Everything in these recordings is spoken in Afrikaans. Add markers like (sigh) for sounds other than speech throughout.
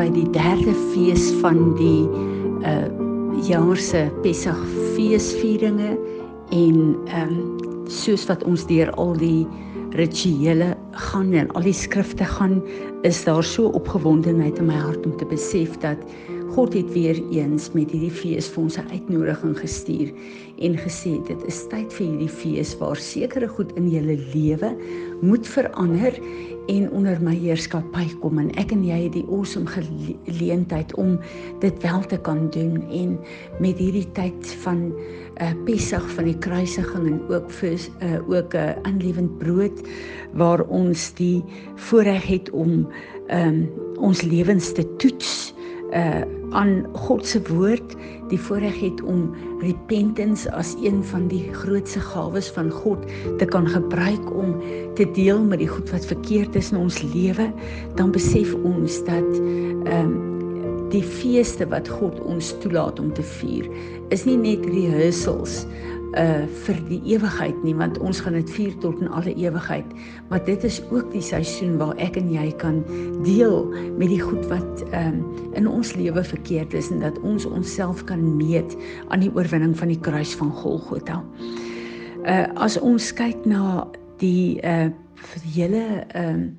by die derde fees van die uh jaar se Pessach feesvieringe en ehm um, soos wat ons deur al die rituele gaan en al die skrifte gaan, is daar so opgewondenheid in my hart om te besef dat God het weer eens met hierdie fees vir ons 'n uitnodiging gestuur en gesê dit is tyd vir hierdie fees waar sekere goed in julle lewe moet verander en onder my heerskappy kom en ek en jy het die awesome geleentheid om dit wel te kan doen en met hierdie tyd van uh, Pessach van die kruisiging en ook vir uh, ook 'n uh, aanlewend brood waar ons die voorreg het om um, ons lewens te toets uh aan God se woord die voorreg het om repentance as een van die grootste gawes van God te kan gebruik om te deel met die goed wat verkeerd is in ons lewe, dan besef ons dat ehm um, die feeste wat God ons toelaat om te vier, is nie net rehearsals uh vir die ewigheid nie want ons gaan dit vier tot in alle ewigheid maar dit is ook die seisoen waar ek en jy kan deel met die goed wat um in ons lewe verkeerd is en dat ons onsself kan meet aan die oorwinning van die kruis van Golgotha. Uh as ons kyk na die uh hele um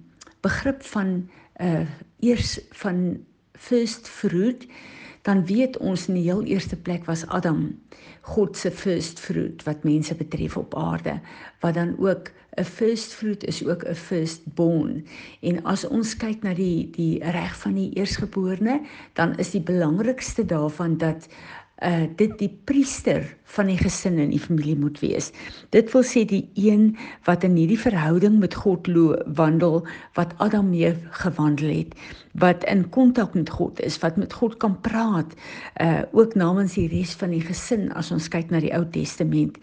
begrip van uh eers van first fruit dan weet ons in die heel eerste plek was Adam God se first fruit wat mense betref op aarde wat dan ook 'n first fruit is ook 'n first born en as ons kyk na die die reg van die eersgeborene dan is die belangrikste daarvan dat uh dit die priester van die gesin en die familie moet wees. Dit wil sê die een wat in hierdie verhouding met God wandel wat Adam mee gewandel het, wat in kontak met God is, wat met God kan praat, uh ook namens die res van die gesin as ons kyk na die Ou Testament.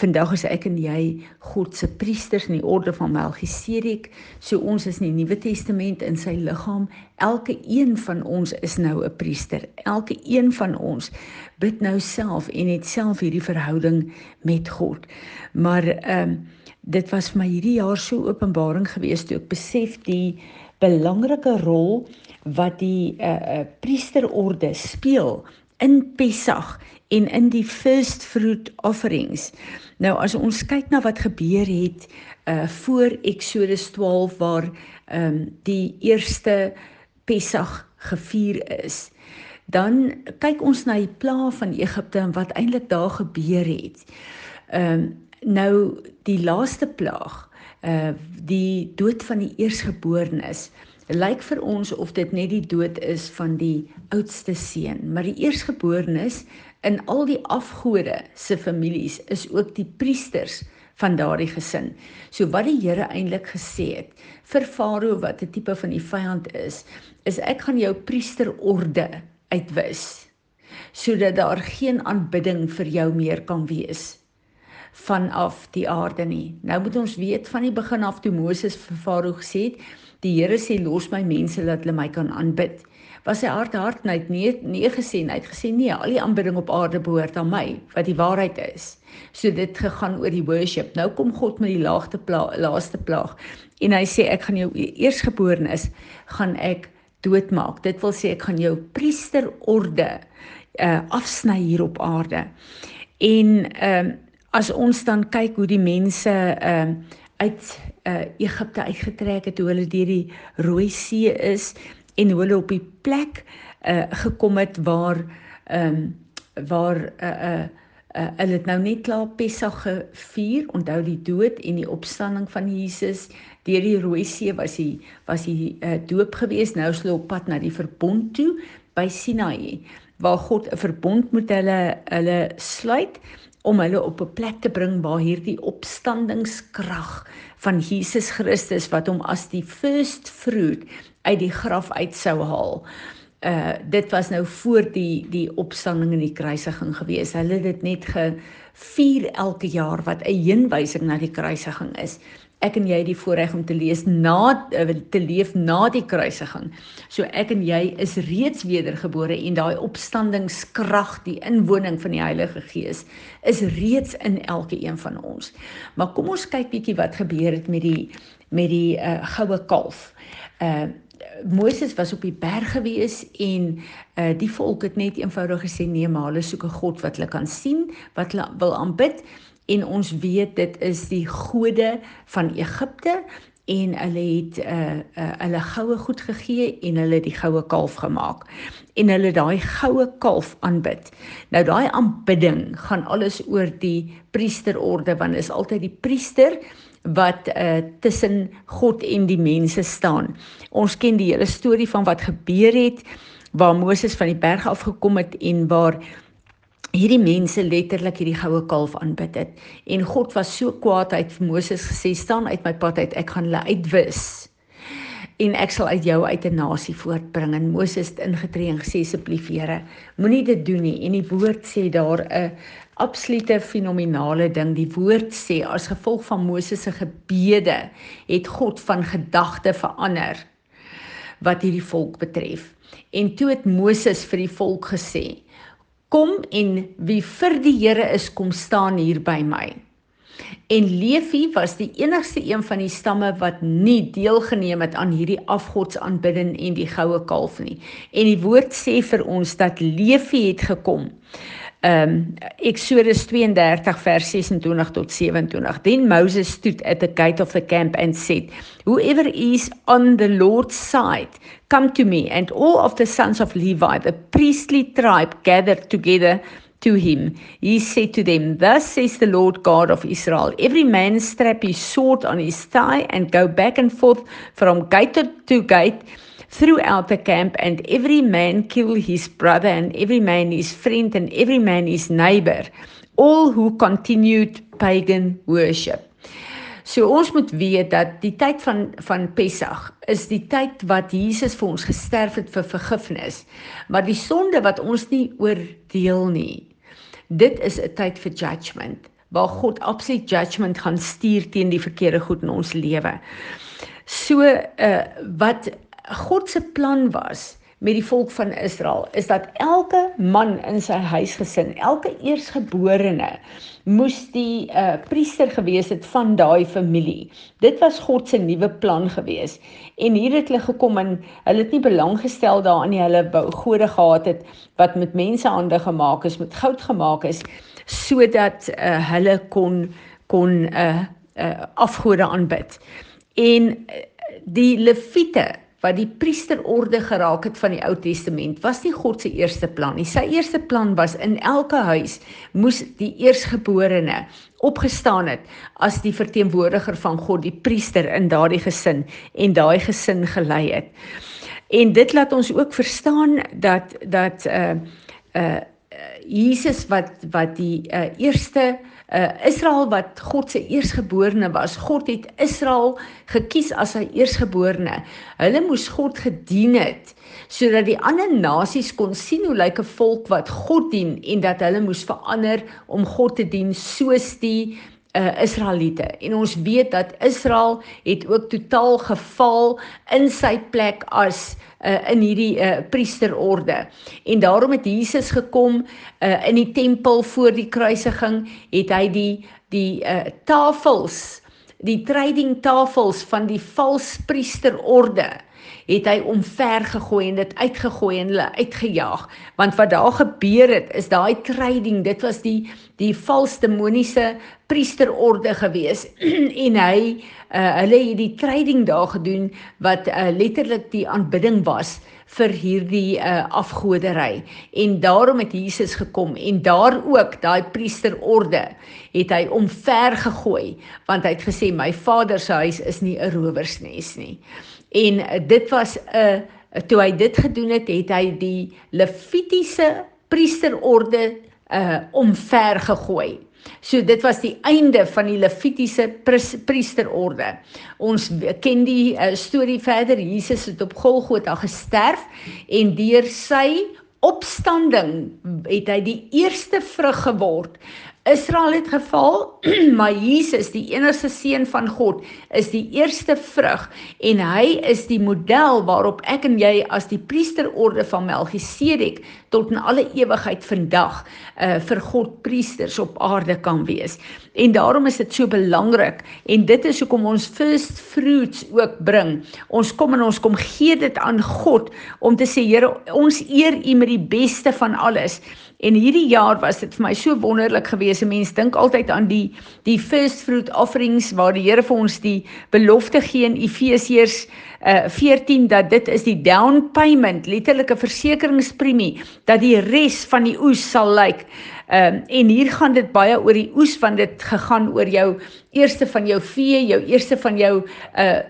Vandag is ek en jy God se priesters in die orde van Melchisedek. So ons is in die Nuwe Testament in sy liggaam. Elke een van ons is nou 'n priester. Elke een van ons bid nou self en het self hierdie verhouding met God. Maar ehm um, dit was vir my hierdie jaar so openbaring geweest toe ek besef die belangrike rol wat die uh, uh, priesterorde speel in Pessach en in die first fruit offerings. Nou as ons kyk na wat gebeur het uh voor Eksodus 12 waar ehm um, die eerste Pessach gevier is dan kyk ons na die pla van Egipte en wat eintlik daar gebeur het. Ehm um, nou die laaste plaag, uh die dood van die eersgeborenes. Lyk vir ons of dit net die dood is van die oudste seun, maar die eersgeborenes in al die afgode se families is ook die priesters van daardie gesin. So wat die Here eintlik gesê het vir Farao wat 'n tipe van die vyand is, is ek gaan jou priesterorde uitwis sodat daar geen aanbidding vir jou meer kan wees vanaf die aarde nie. Nou moet ons weet van die begin af toe Moses vir Farao gesê het, die Here sê los my mense dat hulle my kan aanbid. Was sy hart hart net nee nee gesê, hy het gesê nee, al die aanbidding op aarde behoort aan my, wat die waarheid is. So dit gegaan oor die worship. Nou kom God met die laagste pla laaste plaag en hy sê ek gaan jou eersgeborenes gaan ek doodmaak. Dit wil sê ek gaan jou priesterorde uh afsny hier op aarde. En ehm uh, as ons dan kyk hoe die mense ehm uh, uit uh Egipte uitgetrek het, hoe hulle deur die Rooi See is en hoe hulle op die plek uh gekom het waar ehm um, waar uh, uh, uh, hulle het nou net klaar Pessach gevier, onthou die dood en die opstanding van Jesus deur die Rooi See was hy was hy uh, doop gewees nou is hulle op pad na die verbond toe by Sinai waar God 'n verbond met hulle hulle sluit om hulle op 'n plek te bring waar hierdie opstandingskrag van Jesus Christus wat hom as die first fruit uit die graf uit sou haal uh dit was nou voor die die opstanding en die kruisiging gewees. Hulle het dit net gevier elke jaar wat 'n heenwysing na die kruisiging is. Ek en jy die voorreg om te lees na uh, te leef na die kruisiging. So ek en jy is reeds wedergebore en daai opstandingskrag, die inwoning van die Heilige Gees is reeds in elke een van ons. Maar kom ons kyk bietjie wat gebeur het met die met die uh, goue kalf. Uh Moses was op die berg gewees en uh die volk het net eenvoudig gesê nee, maar hulle soek 'n God wat hulle kan sien, wat hulle wil aanbid en ons weet dit is die gode van Egipte en hulle het 'n uh, uh, hulle goue goed gegee en hulle die goue kalf gemaak en hulle daai goue kalf aanbid. Nou daai aanbidding gaan alles oor die priesterorde want is altyd die priester wat uh, tussen God en die mense staan. Ons ken die hele storie van wat gebeur het waar Moses van die berg af gekom het en waar hierdie mense letterlik hierdie goue kalf aanbid het. En God was so kwaad hy het vir Moses gesê: "Staan uit my pad uit, ek gaan hulle uitwis." en ek sal uit jou uit 'n nasie voortbring en Moses het ingetree en gesê asseblief Here moenie dit doen nie en die woord sê daar 'n absolute fenominale ding die woord sê as gevolg van Moses se gebede het God van gedagte verander wat hierdie volk betref en toe het Moses vir die volk gesê kom en wie vir die Here is kom staan hier by my En Levi was die enigste een van die stamme wat nie deelgeneem het aan hierdie afgodsaanbidding en die goue kalf nie. En die woord sê vir ons dat Levi het gekom. Um Exodus 32 vers 26 tot 27. Then Moses stood at the gate of the camp and said, Whoever is on the Lord's side, come to me. And all of the sons of Levi, the priestly tribe, gathered together to him. He said to them, Thus says the Lord God of Israel Every man strap his sword on his thigh and go back and forth from gate to gate throughout the camp, and every man kill his brother, and every man his friend, and every man his neighbor, all who continued pagan worship. So ons moet weet dat die tyd van van Pessach is die tyd wat Jesus vir ons gesterf het vir vergifnis. Maar die sonde wat ons nie oordeel nie, Dit is 'n tyd vir judgment waar God absolute judgment gaan stuur teen die verkeerde goed in ons lewe. So uh wat God se plan was met die volk van Israel is dat elke man in sy huisgesin, elke eersgeborene moes die uh priester gewees het van daai familie. Dit was God se nuwe plan gewees. En hier het hulle gekom en hulle het nie belang gestel daarin nie. Hulle wou gode gehad het wat met mensehande gemaak is, met goud gemaak is sodat uh hulle kon kon uh uh afgode aanbid. En die leviete wat die priesterorde geraak het van die Ou Testament, was nie God se eerste plan nie. Sy eerste plan was in elke huis moes die eersgeborene opgestaan het as die verteenwoordiger van God, die priester in daardie gesin en daai gesin gelei het. En dit laat ons ook verstaan dat dat uh uh Jesus wat wat die uh, eerste uh, Israel wat God se eersgeborene was. God het Israel gekies as sy eersgeborene. Hulle moes God gedien het sodat die ander nasies kon sien hoe lyk 'n volk wat God dien en dat hulle moes verander om God te dien soos die uh, Israeliete. En ons weet dat Israel het ook totaal geval in sy plek as uh, in hierdie uh, priesterorde. En daarom het Jesus gekom uh, in die tempel voor die kruisiging, het hy die die uh, tafels, die trading tafels van die vals priesterorde het hy omver gegooi en dit uitgegooi en hulle uitgejaag. Want wat daar gebeur het is daai trading dit was die die vals demoniese priesterorde gewees. (clears throat) En hy uh, hulle het die trading daar gedoen wat uh, letterlik die aanbidding was vir hierdie uh, afgodery en daarom het Jesus gekom en daar ook daai priesterorde het hy omver gegooi. Want hy het gesê my vader se huis is nie 'n rowersnes nie en uh, dit was 'n uh, toe hy dit gedoen het het hy die levitiese priesterorde uh omver gegooi So dit was die einde van die Levitiese priesterorde. Ons ken die uh, storie verder. Jesus het op Golgotha gesterf en deur sy opstanding het hy die eerste vrug geword. Israel het geval, (clears throat) maar Jesus, die enigste seun van God, is die eerste vrug en hy is die model waarop ek en jy as die priesterorde van Melchisedek tot in alle ewigheid vandag uh vir God priesters op aarde kan wees. En daarom is dit so belangrik en dit is hoekom ons first fruits ook bring. Ons kom en ons kom gee dit aan God om te sê Here, ons eer U met die beste van alles. En hierdie jaar was dit vir my so wonderlik geweest. Mense dink altyd aan die die first fruit offerings waar die Here vir ons die belofte gee in Efesiërs uh, 14 dat dit is die down payment, letterlike versekeringspremie dat die res van die oes sal lyk. Ehm um, en hier gaan dit baie oor die oes van dit gegaan oor jou eerste van jou vee, jou eerste van jou uh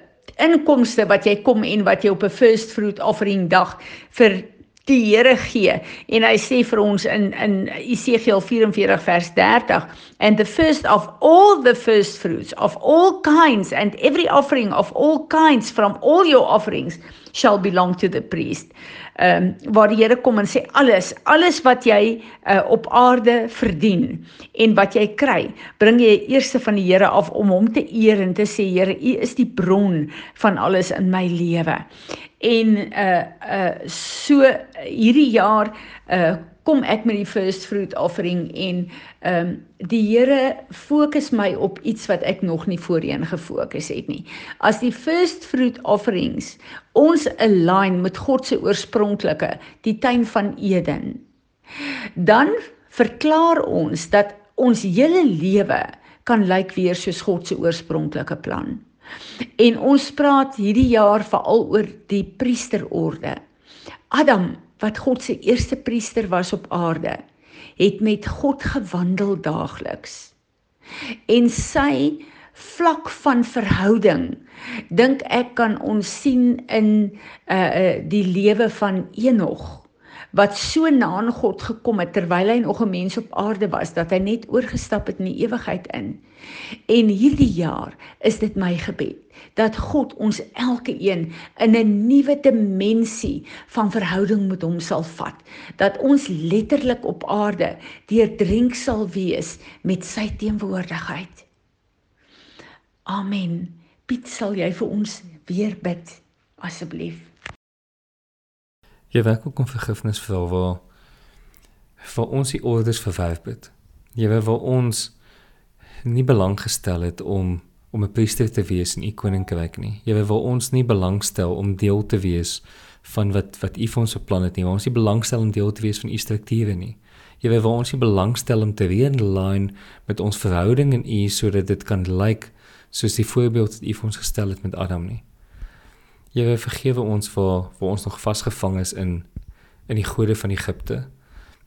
inkomste wat jy kom en wat jy op 'n first fruit offering dag vir die Here gee. En hy sê vir ons in in Esegiel 44 vers 30 and the first of all the first fruits of all kinds and every offering of all kinds from all your offerings shall belong to the priest. Ehm um, waar die Here kom en sê alles, alles wat jy uh, op aarde verdien en wat jy kry, bring jy eerste van die Here af om hom te eer en te sê Here, U is die bron van alles in my lewe en uh uh so hierdie jaar uh kom ek met die first fruit offering en ehm um, die Here fokus my op iets wat ek nog nie voorheen gefokus het nie. As die first fruit offerings ons align met God se oorspronklike, die tuin van Eden, dan verklaar ons dat ons hele lewe kan lyk weer soos God se oorspronklike plan. En ons praat hierdie jaar veral oor die priesterorde. Adam, wat God se eerste priester was op aarde, het met God gewandel daagliks. En sy vlak van verhouding dink ek kan ons sien in uh, uh die lewe van Enog wat so na aan God gekom het terwyl hy nog 'n mens op aarde was dat hy net oorgestap het in die ewigheid in. En hierdie jaar is dit my gebed dat God ons elke een in 'n nuwe dimensie van verhouding met hom sal vat. Dat ons letterlik op aarde deurdrink sal wees met sy teenwoordigheid. Amen. Piet, sal jy vir ons weer bid asseblief? Jy werk ook om vergifnis vra waar vir ons die orders verwerp het. Jy weet waar ons nie belang gestel het om om 'n priester te wees in u koninkryk nie. Jy weet waar ons nie belangstel om deel te wees van wat wat u vir ons beplan het nie. Waar ons nie belangstel om deel te wees van u strukture nie. Jy weet waar ons nie belangstel om te realign met ons verhouding in u sodat dit kan lyk like, soos die voorbeeld wat u vir ons gestel het met Adam nie. Here vergewe ons vir waar ons nog vasgevang is in in die gode van Egipte.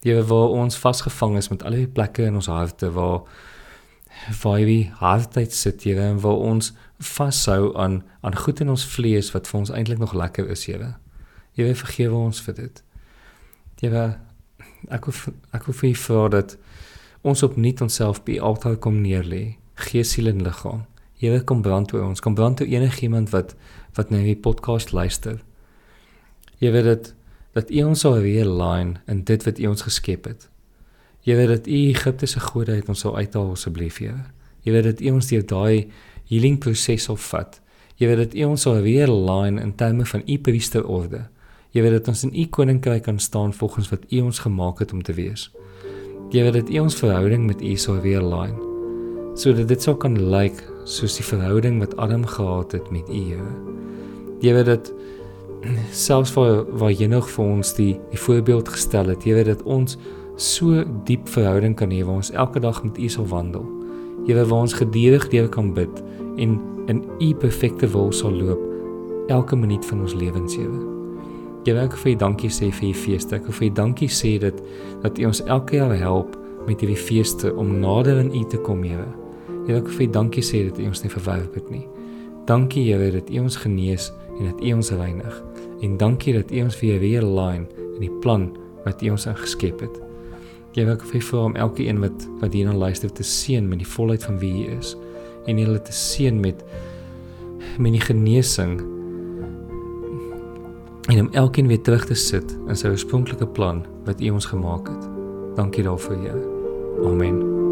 Here waar ons vasgevang is met al die plekke in ons harte waar waar die hartheid sit hier en waar ons vashou aan aan goed in ons vlees wat vir ons eintlik nog lekker is, Here. Here vergewe ons vir dit. Here ek wil ek wil vir u vra dat ons opnuut onsself by altaar kom neerlê, gees, siel en liggaam. Here kom brand oor ons, kom brand oor enigiemand wat wat nou hierdie podcast luister. Jy weet dit dat U ons sal realign in dit wat U ons geskep het. Jy weet dat U Egipte se gode het ons sal uithaal asseblief, Here. Jy weet dat U ons deur daai healing proses sal vat. Jy weet dat U ons sal realign in terme van U priesterorde. Jy weet dat ons in U koninkryk kan staan volgens wat U ons gemaak het om te wees. Jy weet dat U ons verhouding met U sal realign sodat dit sou kan lyk like, soos die verhouding wat Adam gehad het met U, Here. Weet dat selfs waar waar jy nog vir ons die die voorbeeld gestel het, weet dat ons so diep verhouding kan hê waar ons elke dag met U sal wandel. Weet waar ons gedurig deur kan bid en in U perfekte wil sal loop elke minuut van ons lewens, Here. Wil ek vir U dankie sê vir U feeste. Ek wil vir U dankie sê dat dat U ons elke jaar help met hierdie feeste om nader aan U te kom, Here. Wil ek vir U dankie sê dat U ons nie verwerp het nie. Dankie Here dat U ons genees en dat U ons reinig. En dankie dat U ons weer weer align in die plan wat U ons ingeskep het. Jy wil vir vir hom elke een wat wat hier na luister te seën met die volheid van wie U is en hulle te seën met met die genesing en om elkeen weer terug te sit in sy oorspronklike plan wat U ons gemaak het. Dankie daarvoor, Here. Amen.